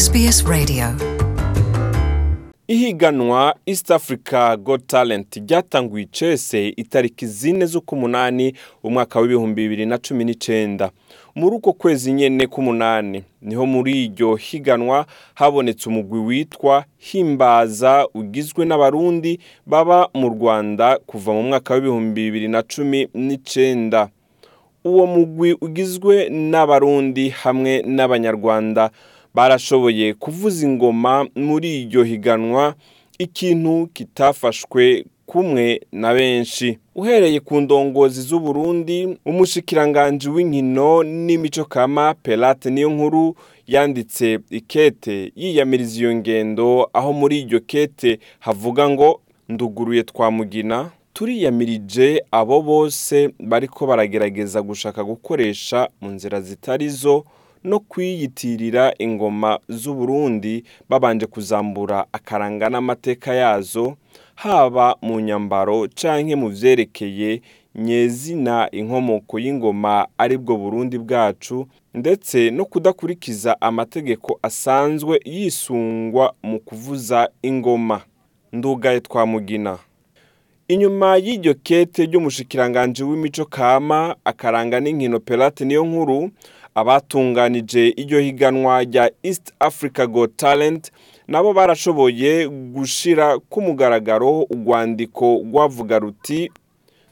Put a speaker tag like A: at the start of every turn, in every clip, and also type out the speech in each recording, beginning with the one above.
A: SBS Radio.
B: Ihiganwa east africa got talent ryatanguye icese itariki zine z'ukumunani umwaka w'ibihumbi bibiri na cumi n'icenda. Muri uko kwezi nyene k'umunani ni ho muri iryo higanwa habonetse umugwi witwa himbaza ugizwe n'abarundi baba mu rwanda kuva mu mwaka w'ibihumbi bibiri na cumi n'icenda. Uwo mugwi ugizwe n'abarundi hamwe n'abanyarwanda. Barashoboye kuvuza ingoma muri iryo higanwa ikintu kitafashwe kumwe na benshi. Uhereye ku ndongozi z'uburundi umushikiranganji w'inkino n'imico kama pelate niyo nkuru yanditse ikete yiyamiriza iyo ngendo aho muri iryo kete havuga ngo nduguruye twamugina turiyamirije abo bose bariko baragerageza gushaka gukoresha mu nzira zitari zo no kwiyitirira ingoma z'uburundi babanje kuzambura akaranga n'amateka yazo haba mu nyambaro canke mu vyerekeye nyezina inkomoko y'ingoma ari bwo burundi bwacu ndetse no kudakurikiza amategeko asanzwe yisungwa mu kuvuza ingoma. Ndugaye twamugina. Inyuma y'iryo kete ry'umushikiranganji w'imico kama akaranga n'inkino pelate niyo nkuru abatunganije iryo higanwa rya east africa got talent nabo barashoboye gushira ku mugaragaro urwandiko rwavuga ruti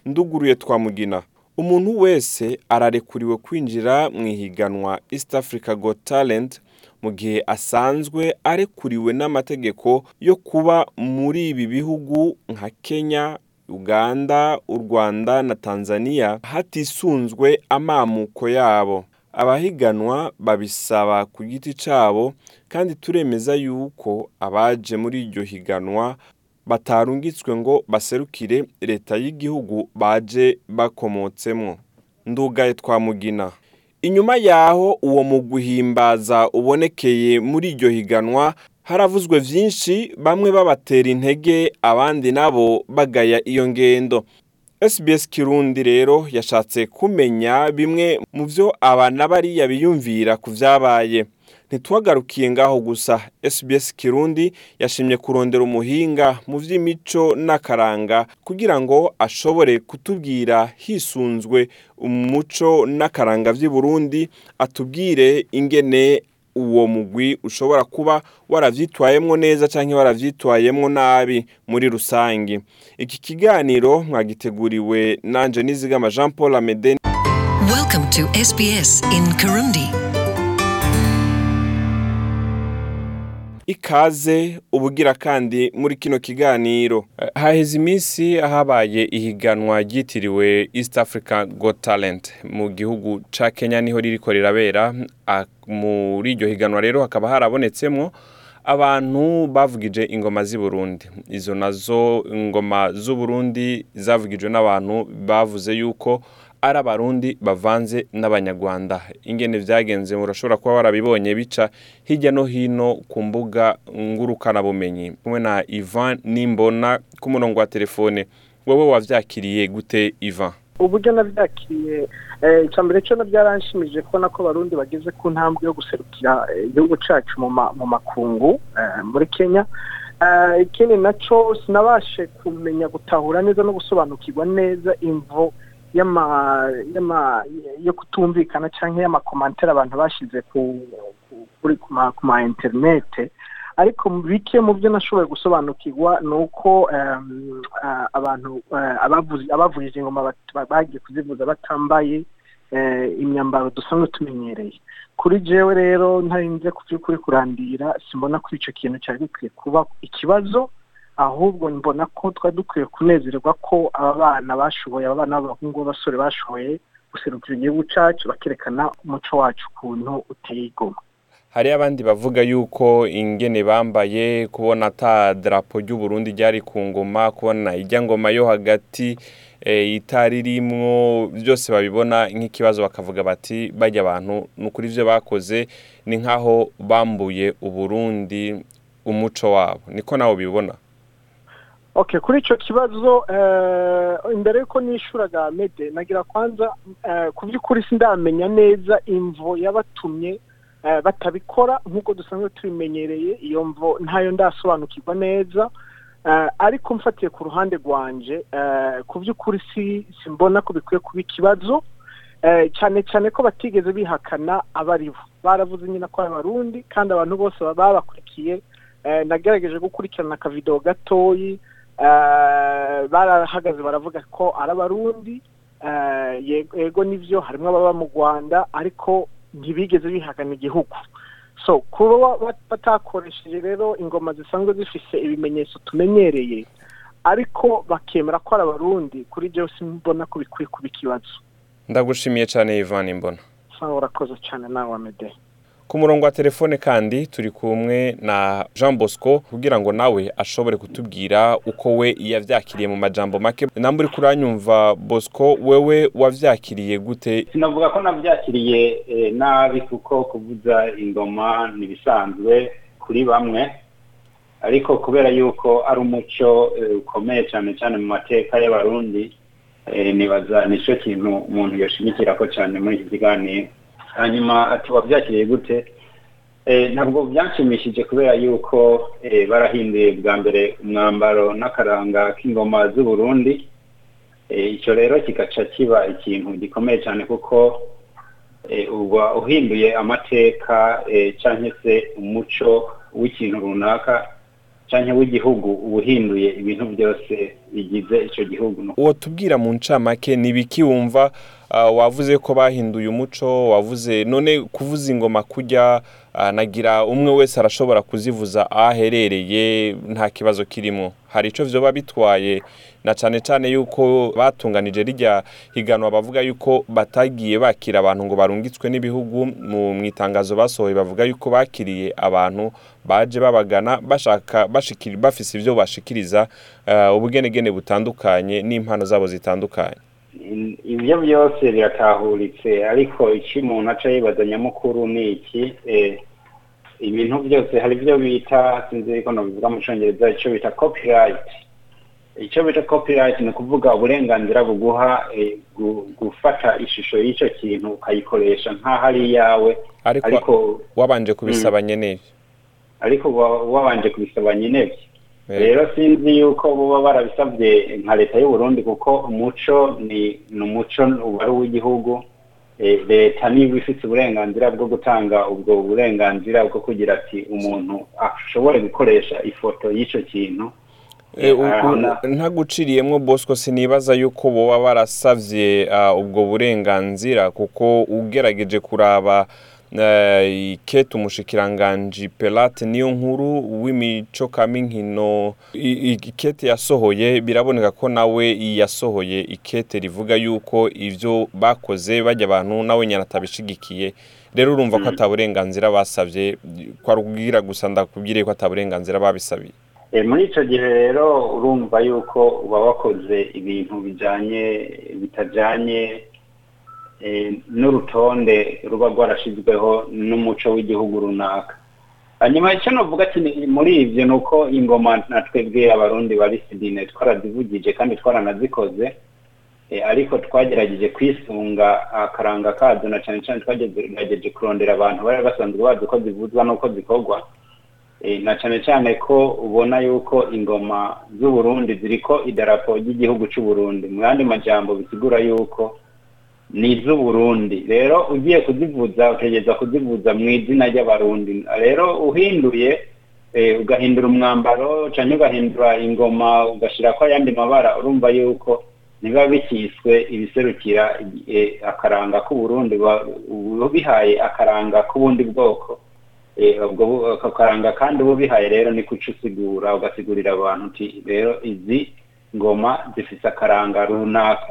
B: nduguruye twamugina umuntu wese ararekuriwe kwinjira mu ihiganwa east africa got talent mu gihe asanzwe arekuriwe n'amategeko yo kuba muri ibi bihugu nka kenya uganda u rwanda na tanzania hatisunzwe amamuko yabo. Abahiganwa babisaba ku giti cyabo kandi turemeza yuko abaje muri iryo higanwa batarungitswe ngo baserukire leta y'igihugu baje bakomotsemo. Ndugaye twamugina. Inyuma yaho uwo mu guhimbaza ubonekeye muri iryo higanwa haravuzwe byinshi bamwe babatera intege abandi nabo bagaya iyo ngendo. SBS Kirundi rero yashatse kumenya bimwe mu byo abana bariya biyumvira ku byabaye ntitwagarukiye ngaho gusa. SBS Kirundi yashimye kurondera umuhinga mu by'imico n'akaranga kugira ngo ashobore kutubwira hisunzwe umuco n'akaranga by'i Burundi atubwire ingene uwo mugwi ushobora kuba waravyitwayemwo neza canke waravyitwayemwo nabi muri rusangi. Iki kiganiro mwagiteguriwe nanje nizigama Jean Paul Amede ikaze ubugira kandi muri kino kiganiro. Haheze iminsi habaye ihiganwa ryitiriwe East Africa Got Talent. Mu gihugu ca Kenya ni ho ririko rirabera. Muri iryo higanwa rero hakaba harabonetsemwo abantu bavugije ingoma z'i Burundi. Izo na zo ingoma z'u Burundi zavugijwe n'abantu bavuze yuko ari abarundi bavanze n'abanyarwanda. Ingene vyagenze murashobora kuba warabibonye bica hirya no hino ku mbuga ngurukanabumenyi. Kumwe na Ivan Nimbona ku murongo wa telefone. Wowe wavyakiriye gute Ivan?
C: Uburyo nabyakiriye eh, icya mbere cyo byaranshimije kubona ko abarundi bageze ku ntambwe yo guserukira eh, igihugu cyacu mu ma- mu makungu eh, muri kenya. Ikindi na cyo sinabashe kumenya gutahura neza no gusobanukirwa neza imvo yo kutumvikana cyangwa y'amakomantere abantu bashyize ku ma interinete ariko bike mu byo nashoboye gusobanukirwa ni uko em, ah, abantu eh, ingoma bat- ba- bagiye kuzivuza batambaye eh, imyambaro dusanzwe tumenyereye kuri jewe rero ntarinze ku by'ukuri kurandira simbona ko icyo kintu cyari gikwiye kuba ikibazo ahubwo mbona ko twari dukwiye kunezerwa ko aba bana bashoboye aba bana b'abahungu b'abasore bashoboye guserukira igihugu cyacu bakerekana umuco wacu ukuntu uteye igomwa
B: hari abandi bavuga yuko ingene bambaye kubona ata drapo ry'u Burundi ryari ku ngoma kubona ijya ngoma yo hagati eh, itari rimwo byose babibona nk'ikibazo bakavuga bati bajya abantu ni ukuri ivyo bakoze ni nk'aho bambuye uburundi umuco wabo. Niko nawe bibona
C: okay kuri icyo kibazo eh, imbere yuko nishuraga mede nagira kwanza eh, ku by'ukuri sindamenya neza imvo yabatumye eh, batabikora. Nk'uko dusanzwe tubimenyereye iyo mvo ntayo ndasobanukirwa neza ariko mfatiye ku ruhande rwanje eh, ku by'ukuri si simbona ko bikwiye kuba ikibazo cyane cyane ko batigeze bihakana abari bo baravuze nyine ko ari abarundi kandi abantu bose baba babakurikiye nagerageje gukurikirana akavidewo gatoyi barahagaze baravuga ko ari abarundi. Eh, yego nivyo harimo ababa mu rwanda ariko ntibigeze bihakana igihugu. So kuba ba- batakoresheje rero ingoma zisanzwe zifise ibimenyetso tumenyereye ariko bakemera ko ari abarundi kuri byose mbona ko bikwiye kuba ikibazo.
B: Ndagushimiye cyane Ivan Imbona
C: urakoze cyane nawe amede.
B: Ku murongo wa telefone kandi turi kumwe na Jean Bosco kugira ngo nawe ashobore kutubwira uko we yavyakiriye mu majambo make. Namba uri kuranyumva Bosco wewe wavyakiriye gute?
D: Sinavuga ko nabyakiriye eh, nabi kuko kuvuza ingoma ntibisanzwe kuri bamwe. Ariko kubera yuko ari umuco eh, ukomeye cyane cyane mu mateka y'abarundi eh, nibaza ni cyo kintu umuntu yoshimikira ko cyane muri iki kiganiro. Hanyuma ati wabyakiriye gute? Eh, ntabwo byanshimishije kubera yuko eh, barahinduye bwa mbere umwambaro n'akaranga k'ingoma z'u Burundi Eh, icyo rero kigaca kiba ikintu gikomeye cyane kuko uba uhinduye amateka cyangwa se umuco w'ikintu runaka cyangwa w'igihugu uba uhinduye ibintu byose bigize icyo gihugu.
B: Uwo tubwira mu ncamake ni ibiki wumva ah, wavuze ko bahinduye umuco wavuze none kuvuza ingoma kujya ah, nagira umwe wese arashobora kuzivuza aho aherereye nta kibazo kirimo. Hari icyo vyoba bitwaye na cyane cyane yuko batunganije rijya higanwa bavuga yuko batagiye bakira abantu ngo barungitswe n'ibihugu mu itangazo basohoye bavuga yuko bakiriye abantu baje babagana bashaka bafise ibyo bashikiriza ah, ubugenegene butandukanye n'impano zabo zitandukanye.
D: Ibyo byose biratahuritse ariko icyo umuntu aca yibaza nyamukuru ni iki? Eh, ibintu byose hari ibyo bita sinzi ko nabivuga mu cyongereza icyo bita copyright. Icyo bita copyright ni ukuvuga uburenganzira buguha eh, gu- gufata ishusho y'icyo kintu ukayikoresha nk'aho ari iyawe.
B: Ariko wabanje kubisaba nyene.
D: Ariko wa- wabanje kubisaba nyine
B: Eh.
D: rero sinzi yuko buba barabisabye nka leta y'u Burundi kuko umuco ni umuco uba ari uw'igihugu. Eh, leta niba ifite uburenganzira bwo gutanga ubwo burenganzira bwo kugira ati umuntu ashobore gukoresha ifoto y'icyo kintu.
B: Eh, ntaguciriyemwo bosco sinibaza yuko boba barasavye ah, ubwo burenganzira kuko ugerageje kuraba eh, ikete umushikiranganji pelate niyo nkuru w'imico kama inkino i- i- ikete yasohoye biraboneka ko nawe yasohoye ikete rivuga yuko ivyo bakoze bajya abantu nawe nyine atabishigikiye. Rero urumva ko ata burenganzira basavye kwari ukubwira gusa ndakubwiriye ko ata burenganzira babisabiye.
D: Eh, muri icyo gihe rero urumva yuko uba wakoze ibintu bijyanye bitajyanye n'urutonde ruba rwarashyizweho n'umuco w'igihugu runaka. Hanyuma icyo navuga muri ibyo ni uko ingoma na twebwe abarundi bari sidine twarazivugije kandi twaranazikoze Eh, ariko twagerageje kwisunga akaranga kazo na cyane cyane twagerageje kurondera abantu bari basanzwe bazi uko zivuzwa n'uko zikorwa Eh, na cyane cyane ko ubona yuko ingoma z'u Burundi ziriko idarapo ry'igihugu cy'u Burundi mu yandi majambo bisigura yuko ni iz'u Burundi rero ugiye kuzivuza utegereza kuzivuza mu izina ry'abarundi. Rero uhinduye eh, ugahindura umwambaro cyangwa ugahindura ingoma ugashyirako ayandi mabara urumva yuko niba bikiswe ibiserukira eh, akaranga k'u Burundi ba- uba bihaye akaranga k'ubundi bwoko. Eh, ako karanga kandi uba ubihaye rero ni kuca usigura ugasigurira abantu rero izi ngoma zifite akaranga runaka.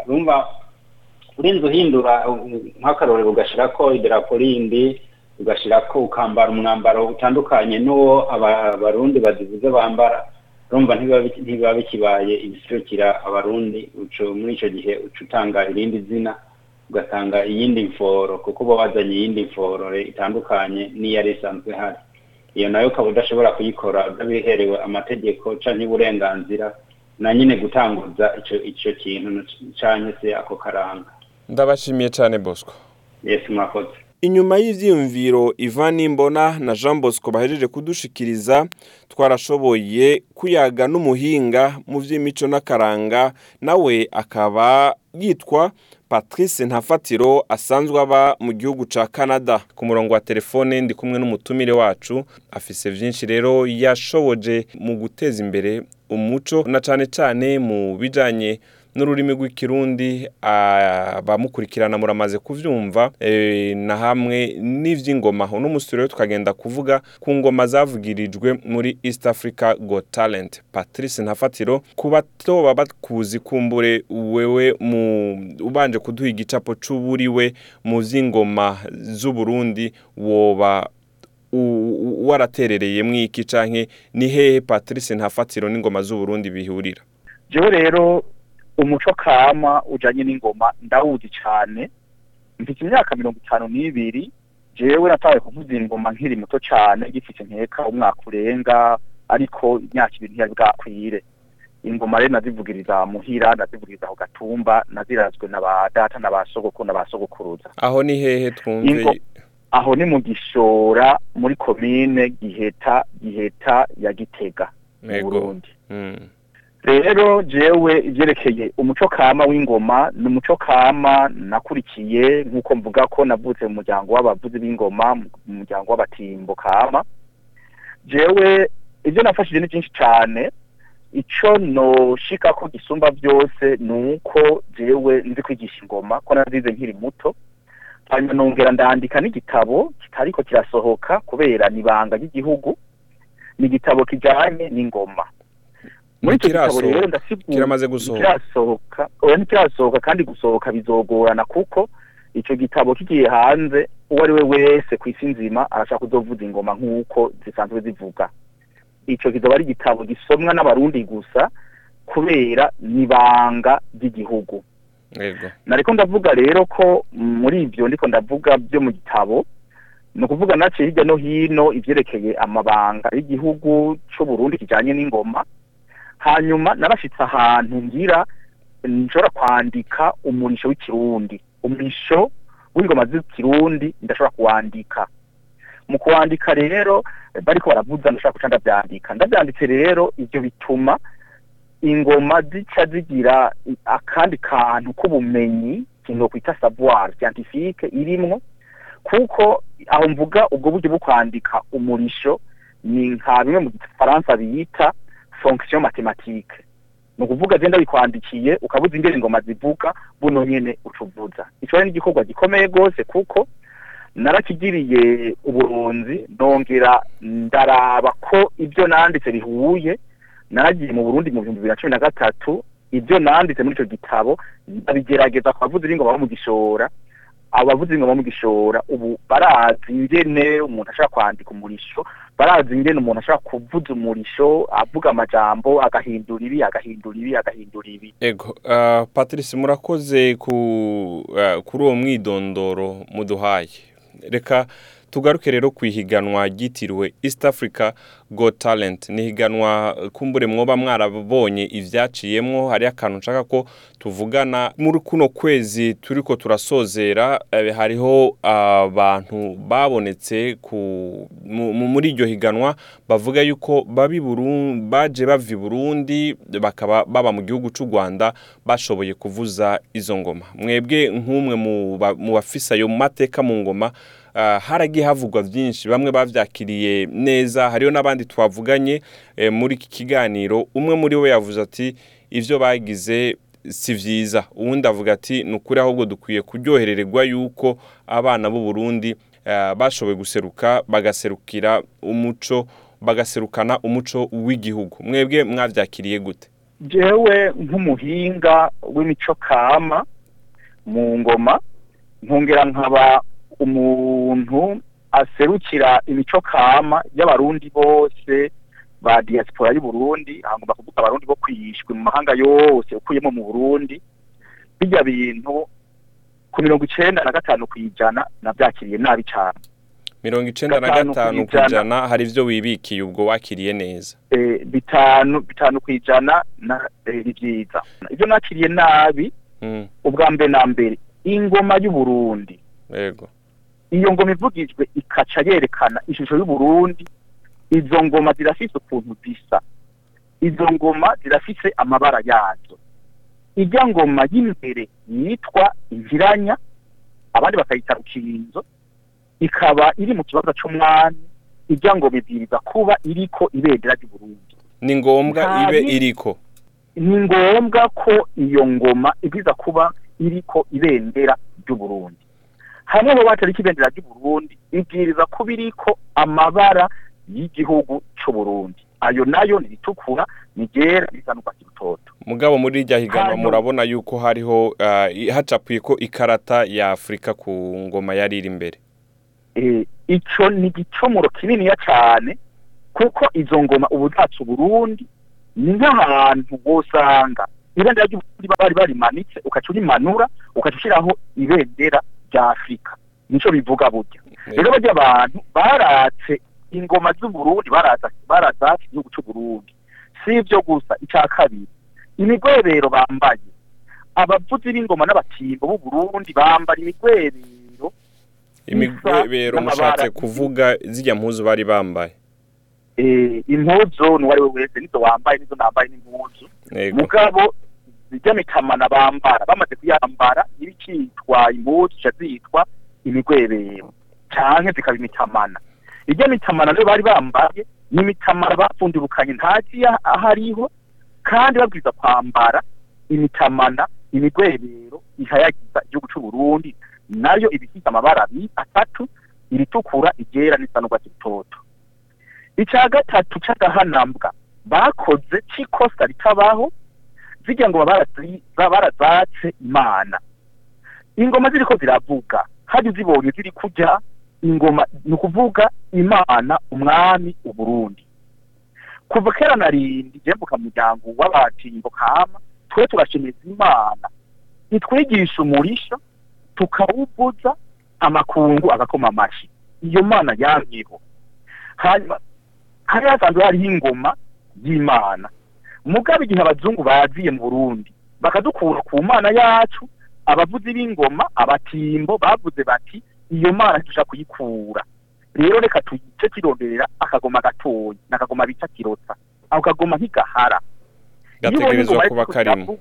D: Urinze uhindura uh, nk'akarorero ugashyirako idarapo rindi ugashyirako ukambara umwambaro utandukanye n'uwo aba- abarundi bazivuze bambara. Urumva ntibiba biki- ntibiba bikibaye ibiserukira abarundi muri icyo gihe uca utanga irindi zina ugatanga iyindi mforo kuko uba wazanye iyindi mforo itandukanye n'iyari isanzwe ihari. Iyo na yo ukaba udashobora kuyikora utabiherewe amategeko canke uburenganzira na nyine gutanguza ico kintu canke se ako karanga.
B: Ndabashimiye cyane bosco.
D: Yesu mwakoze
B: inyuma y'ivyiyumviro Ivan Nimbona na Jean Bosco bahejeje kudushikiriza twarashoboye kuyaga n'umuhinga mu vy'imico n'akaranga nawe akaba yitwa Patrice Ntafatiro asanzwe aba mu gihugu ca Canada. Ku murongo wa telefone ndi kumwe n'umutumire wacu afise vyinshi rero yashoboje mu guteza imbere umuco na cane cane mu bijanye n'ururimi rw'ikirundi abamukurikirana muramaze kuvyumva e, na hamwe n'ivy'ingoma. Uno musi rero tukagenda kuvuga ku ngoma zavugirijwe muri East Africa Got Talent. Patrice Ntafatiro ku bato bakuzi kumbure wewe mu ubanje kuduha igicapo c'uburiwe mu vy'ingoma z'u Burundi woba waraterereye mwiki canke ni hehe Patrice Ntafatiro n'ingoma z'u Burundi bihurira?
E: Jewe rero umuco kama ujanye n'ingoma ndawuzi cane. Mfite imyaka mirongo itanu n'ibiri jewe natawe kuvuza ingoma nkiri muto cane gifite nkeka umwaka urenga ariko imyaka ibiri ntiyari bwakwire. Ingoma rero nazivugiriza muhira nazivugiriza ku gatumba nazirazwe na ba data na ba sogoko na ba sogokuruza.
B: Aho ni hehe twumve?
E: Aho ni mu gishora muri komine giheta giheta ya gitega mu burundi.
B: Mm.
E: Rero jewe ivyerekeye umuco kama w'ingoma ni umuco kama nakurikiye nk'uko mvuga ko navutse mu muryango w'abavuzi b'ingoma mu muryango w'abatimbo kama. Jewe ivyo nafashije ni vyinshi cane. Ico noshika ko gisumba vyose ni uko jewe nzi kwigisha ingoma ko nazize nkiri muto. Hanyuma nongera ndandika n'igitabo kitariko kirasohoka kubera ni ibanga ry'igihugu. Ni igitabo kijanye n'ingoma. Muri icyo gitabo rero ndasigura
B: kiramaze gusohoka.
E: kirasohoka oya ntikirasohoka kandi gusohoka bizogorana kuko ico gitabo kigiye hanze uwo ari we wese ku isi nzima arashaka kuzovuza ingoma nk'uko zisanzwe zivuga. Ico kizoba ari igitabo gisomwa n'abarundi gusa kubera n'ibanga ry'igihugu. Nariko ndavuga rero ko muri ivyo ndiko ndavuga byo mu gitabo ni ukuvuga naciye hirya no hino ivyerekeye amabanga y'igihugu c'uburundi kijanye n'ingoma. Hanyuma narashitse ahantu ngira nshobora kwandika umurisho w'ikirundi. Umurisho w'ingoma z'ikirundi ndashobora kuwandika. Mu kuwandika rero bariko baravuza ndashobora guca ndavyandika ndavyanditse rero ivyo bituma ingoma zica zigira akandi kantu k'ubumenyi kintu kwita savoir scientifique irimwo. Kuko aho mvuga ubwo buryo bwo kwandika umurisho ni nka bimwe mu gifaransa bita fonction mathématique. Ni ukuvuga genda bikwandikiye ukabuza ingene ingoma zivuga buno nyene ucuvuza ico ni igikorwa gikomeye gose kuko narakigiriye uburonzi nongera ndaraba ko ibyo nanditse bihuye naragiye mu Burundi mu bihumbi bibiri na cumi na gatatu ibyo nanditse muri ico gitabo ndabigerageza ku bavuzi b'ingoma bo mu gishora. Abavuzi b'ingoma bo mu gishora ubu barazi ingene umuntu ashobora kwandika umurisho barazi ingene umuntu ashobora kuvuza umurisho avuga amajambo agahindura ibi agahindura ibi agahindura ibi.
B: Ego uh, Patrice murakoze uh, kuri uwo mwidondoro muduhaye. Reka tugaruke rero ku ihiganwa ryitiriwe East Africa Got Talent. Ni higanwa kumbure mwoba mwarabonye ivyaciyemwo hari akantu nshaka ko tuvugana. Muri kuno kwezi turiko turasozera eh, hariho abantu babonetse muri iryo higanwa bavuga yuko baje bavi Burundi bakaba baba mu gihugu c'u Rwanda bashoboye kuvuza izo ngoma. Mwebwe nk'umwe mu bafisa yo mateka mu ngoma haragiye havugwa byinshi. Bamwe bavyakiriye neza hariho n'abandi twavuganye muri iki kiganiro. Umwe muri bo yavuze ati ivyo bagize si vyiza. Uwundi avuga ati ni ukuri ahubwo dukwiye kuryoherererwa yuko abana b'u Burundi bashoboye guseruka bagaserukira umuco bagaserukana umuco w'igihugu. Mwebwe mwavyakiriye gute?
E: Jewe nk'umuhinga w'imico kama mu ngoma nkongera nkaba umuntu aserukira imico kama y'abarundi bose ba diaspora y'u Burundi hangomba kuvuga abarundi bo kwishwe mu mahanga yose ukuyemo mu Burundi bijya bintu ku mirongo icenda na gatanu kwijana navyakiriye nabi cane.
B: Mirongo icenda na gatanu kwijana. hari ivyo wibikiye ubwo wakiriye neza?
E: Eh bitanu bitanu kwijana na ni vyiza. Ivyo nakiriye nabi ubwa mbere na mbere ingoma y'u Burundi.
B: Yego.
E: Iyo ngoma ivugijwe ikaca yerekana ishusho y'uburundi izo ngoma zirafise ukuntu zisa. Izo ngoma zirafise amabara yazo. Ijya ngoma y'imbere yitwa inkiranya abandi bakayita rukinzo ikaba iri mu kibanza c'umwami ijya ngoma ibwiriza kuba iriko ibendera ry'uburundi.
B: Ni ngombwa ibe iriko?
E: Ni ngombwa ko iyo ngoma ibwiza kuba iriko ibendera ry'uburundi. Hamwe mu batariko ibendera ry'uburundi ibwiriza kuba iriko amabara y'igihugu c'uburundi ayo na yo ni ritukura ni ryera risa n'urwatsi rutoto.
B: Mugabo muri irya higanwa murabona yuko hariho i- hacapuye ko ikarata ya afurika ku ngoma yari iri imbere
E: eh, ico ni igicumuro kininiya cane kuko izo ngoma ubu zacu Burundi ni nk'ahantu wosanga ibendera ry'uburundi bari barimanitse ukaca urimanura ukaca ushiraho ibendera rya afurika nico bivuga burya rero barya abantu baratse ingoma z'uburundi barazatse igihugu c'uburundi. Si ivyo gusa ica kabiri. Imigwebero bambaye. Abavuzi b'ingoma n'abatimbo b'uburundi bambara imigwebero. N'amabara.
B: mushatse kuvuga zirya mpuzu bari bambaye.
E: Eh, impuzu n'uwari we wese nizo wambaye nizo nambaye n'impuzu. Mugabo zijya mitamana bambara bamaze kuyambara ibicitwa impuzu zica zitwa imigwebero canke zikaba imitamana irya mitamana rero bari bambaye ni imitamana bapfundurukanye ntazi ahariho kandi babwiza kwambara imitamana imigwebero ihayagiza igihugu c'uburundi na yo ibifite amabara abiri atatu iritukura iryera n'isa n'urwatsi rutoto. Ica gatatu c'agahanambwa bakoze c'ikosa ritabaho zirya ngoma barazatse imana. Ingoma ziriko ziravuga. Hari zibonye ziri kurya ingoma ni ukuvuga imana umwami uburundi. Kuva kera na rindi jembuka muryango w'abatimbo kama twe turashemeza imana. Itwigisha umurisho tukawuvuza amakungu agakoma amashi iyo mana yamyeho hanyuma hari hasanzwe hariho ingoma y'imana. Mugabe igihe abazungu baziye mu burundi. Bakadukura ku mana yacu abavuzi b'ingoma abatimbo bavuze bati iyo mana ntidusha kuyikura. Rero reka tuyice kironderera akagoma gatoyi n'akagoma bita kirotsa ako kagoma ntigahara
B: gategerezwa kuba karimo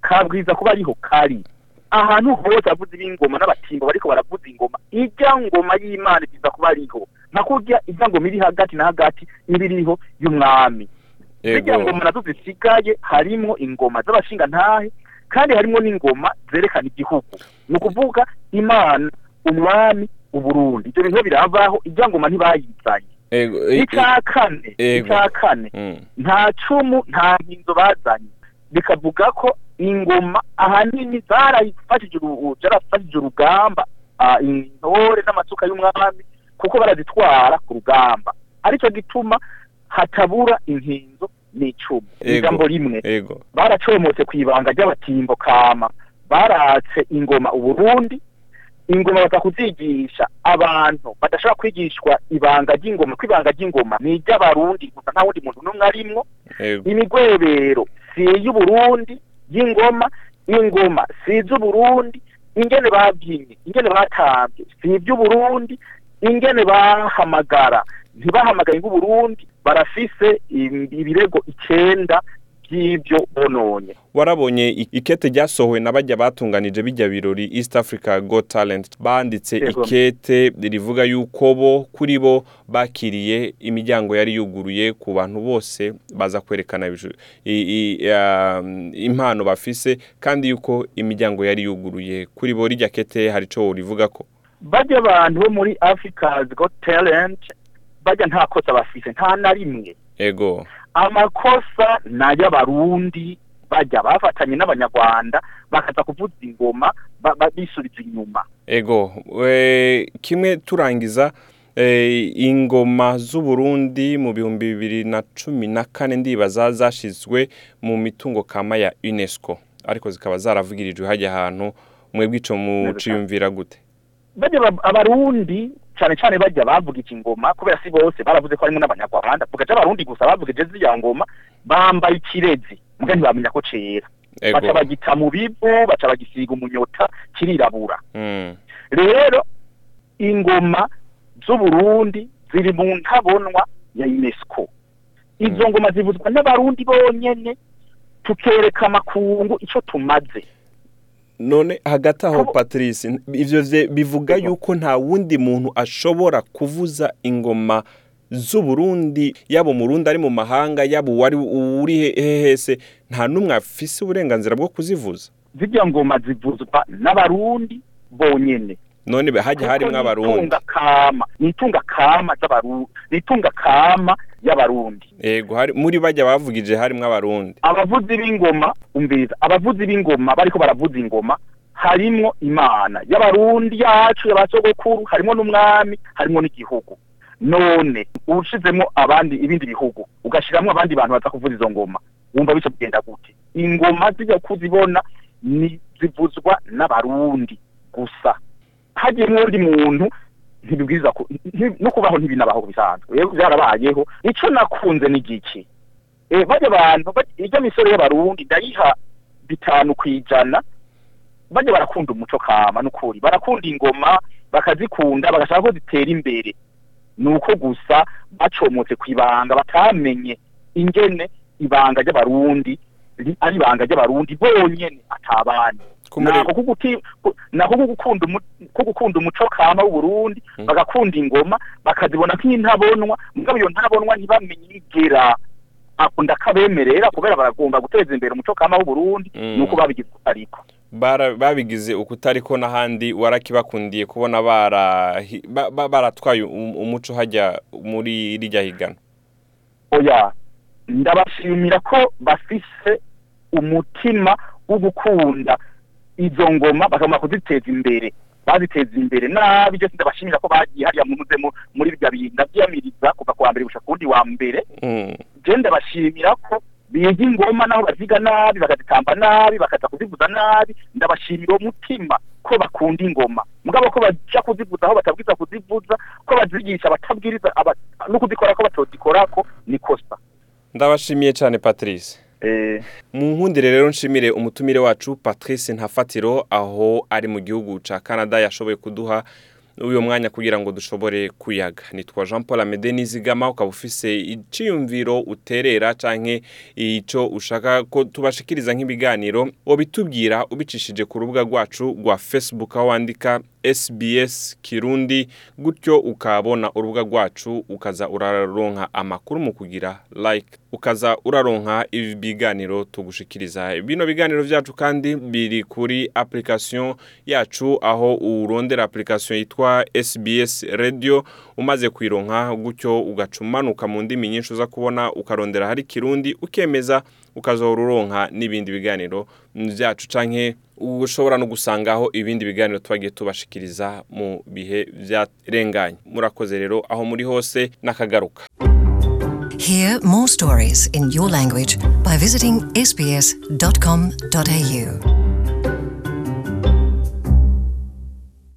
E: kabwiza kuba ariho kari. Ahantu hose abavuzi b'ingoma n'abatimbo bariko baravuza ingoma ijya ngoma y'imana iza kuba ariho. Nka kurya ijya ngoma iri hagati na hagati n'ibiriho y'umwami.
B: Yego.
E: Ngoma na zo zisigaye harimwo ingoma z'abashingantahe kandi harimwo n'ingoma zerekana igihugu. Ni ukuvuga imana umwami uburundi. Ibyo bintu biravaho ijya ngoma ntibayizanye. Icya kane icya kane
B: mm.
E: nta cumu nta nkinzo bazanye. Bikavuga ko ingoma ahanini zarafashije uru- zarafashije urugamba intore n'amasuka y'umwami kuko barazitwara ku rugamba. Aricyo gituma hatabura inkinzo n'icumu. Ijambo rimwe. Baracomotse ku ibanga ry'abatimbo kama. Baratse ingoma uburundi ingoma baza kuzigisha abantu. Badashobora kwigishwa ibanga ry'ingoma ko ibanga ry'ingoma ni iry'abarundi gusa nta wundi muntu n'umwe arimwo. Imigwebero si iy'uburundi y'ingoma ingoma si iz'uburundi ingene babyinnye ingene batambye si iby'uburundi ingene bahamagara. Ntibahamagaye nk'uburundi barafise ibirego icenda by'ibyo bononye.
B: Warabonye ikete ryasohowe na bajya batunganije bijya birori East Africa Got Talent. Banditse ikete rivuga yuko bo kuri bo bakiriye imiryango yari yuguruye ku bantu bose baza kwerekana um, impano bafise kandi yuko imiryango yari yuguruye. Kuri bo rijya kete hari ico rivuga ko?
E: Bajya abantu bo muri africa's got talent bajya nta kosa bafise nta na rimwe.
B: Ego.
E: Amakosa ni ay'abarundi bajya bafatanye n'abanyarwanda bakaza kuvuza ingoma bisubiza inyuma.
B: Ego. We, kimwe turangiza eh, ingoma z'uburundi mu bihumbi bibiri na cumi na kane ndibaza zashizwe mu mitungo kama ya unesco. Ariko zikaba zaravugirijwe hajya ahantu mwebwe ico muciyumvira gute?
E: Bajya aba- abarundi cyane cyane bajya bavugije ingoma kubera si bose baravuze ko harimo n'abanyarwanda. Vuga abarundi gusa bavugije ziriya ngoma bambaye ikirezi. Mbwa ntibamenya ko cera baca bagita mu bivu baca bagisiga umunyota kirirabura.
B: Mm.
E: rero ingoma z'uburundi ziri mu ntabonwa ya unesco. Izo ngoma zivuzwa n'abarundi bonyene tukereka amakungu ico tumaze.
B: None hagati aho patrice vye bivuga yuko nta wundi muntu ashobora kuvuza ingoma z'uburundi yaba umurundi ari mu mahanga yaba uwari uri he- hese nta n'umwe afise uburenganzira bwo kuzivuza.
E: Zirya ngoma zivuzwa n'abarundi bonyene.
B: None hajya harimwo
E: Kuko
B: abarundi.
E: kama nitunga kama z'abarundi nitunga kama y'abarundi.
B: Yego muri bajya bavugije harimwo abarundi.
E: Abavuzi b'ingoma umviriza abavuzi b'ingoma bariko baravuza ingoma harimwo imana. Y'abarundi yacu y'abasogokuru harimwo n'umwami harimwo n'igihugu. None ushizemwo abandi ibindi bihugu. Ugashiramwo abandi bantu baza kuvuza izo ngoma. Wumva bico bigenda gute? Ingoma zijya kuzibona ni zivuzwa n'abarundi gusa. Hagiyemwo undi muntu ntibibwiriza ku- nti- no kubaho ntibinabaho bisanzwe. Rero byarabayeho ico nakunze ni giki? Eh bajya abantu irya misoro y'abarundi ndayiha bitanu kwijana bajya barakunda umuco kama n'ukuri. Barakunda ingoma bakazikunda bagashaka ko zitera imbere. Nuko gusa bacomotse ku ibanga batamenye ingene ibanga ry'abarundi ari ibanga ry'abarundi bonyene
B: Kumure-
E: nako ko gukunda umuco kama w'uburundi
B: Mm.
E: bagakunda ingoma bakazibona nk'intabonwa mugabo iyo ntabonwa ntibamenye igera ako ndakabemerera kubera baragomba guteza imbere umuco kama w'uburundi
B: Mm.
E: nuko babigize ariko
B: Bara- babigize ukutariko n'ahandi warakibakundiye kubona baratwaye um- umuco hajya muri rijya higana
E: oya ndabashimira ko bafise umutima wo gukunda izo ngoma bakagomba kuziteza imbere. Baziteza imbere. Nabi je ndabashimira ko bagiye hariya munuze mu- muri bya bintu ndavyamiriza kuva ku wa mbere gushika kuwundi wa mbere.
B: Mm.
E: je ndabashimira ko biga ingoma naho baziga nabi bakazitamba nabi bakaza kuzivuza nabi. Ndabashimira uwo mutima ko bakunda ingoma. Mugabo ko baja kuzivuza aho batabwiza kuzivuza ko bazigisha batabwiriza no kuzikora ko batozikorako ni kosa.
B: Ndabashimiye cyane patrice. Mu nkundire rero nshimire umutumire wacu patrice ntafatiro aho ari mu gihugu cya canada yashoboye kuduha uyu mwanya kugira ngo dushobore kuyaga. Nitwa jean paul amede nizigama ukaba ufise iciyumviro uterera canke ico ushaka ko tubashikiriza nk'ibiganiro wabitubwira ubicishije ku rubuga rwacu rwa facebook aho wandika sbs kirundi gutyo ukabona urubuga rwacu ukaza uraronka amakuru mu kugira like. Ukaza uraronka ibiganiro tugushikiriza. Bino biganiro vyacu kandi biri kuri application yacu aho urondera application yitwa SBS radio umaze kuyironka gutyo ugacumanuka mu ndimi nyinshi uza kubona ukarondera hari kirundi ukemeza ukazohora uronka n'ibindi biganiro vyacu canke ushobora no gusangaho ibindi biganiro twagiye tubashikiriza mu bihe vyarenganye murakoze rero aho muri hose n'akagaruka
A: Hear more stories in your language by visiting sbs.com.au.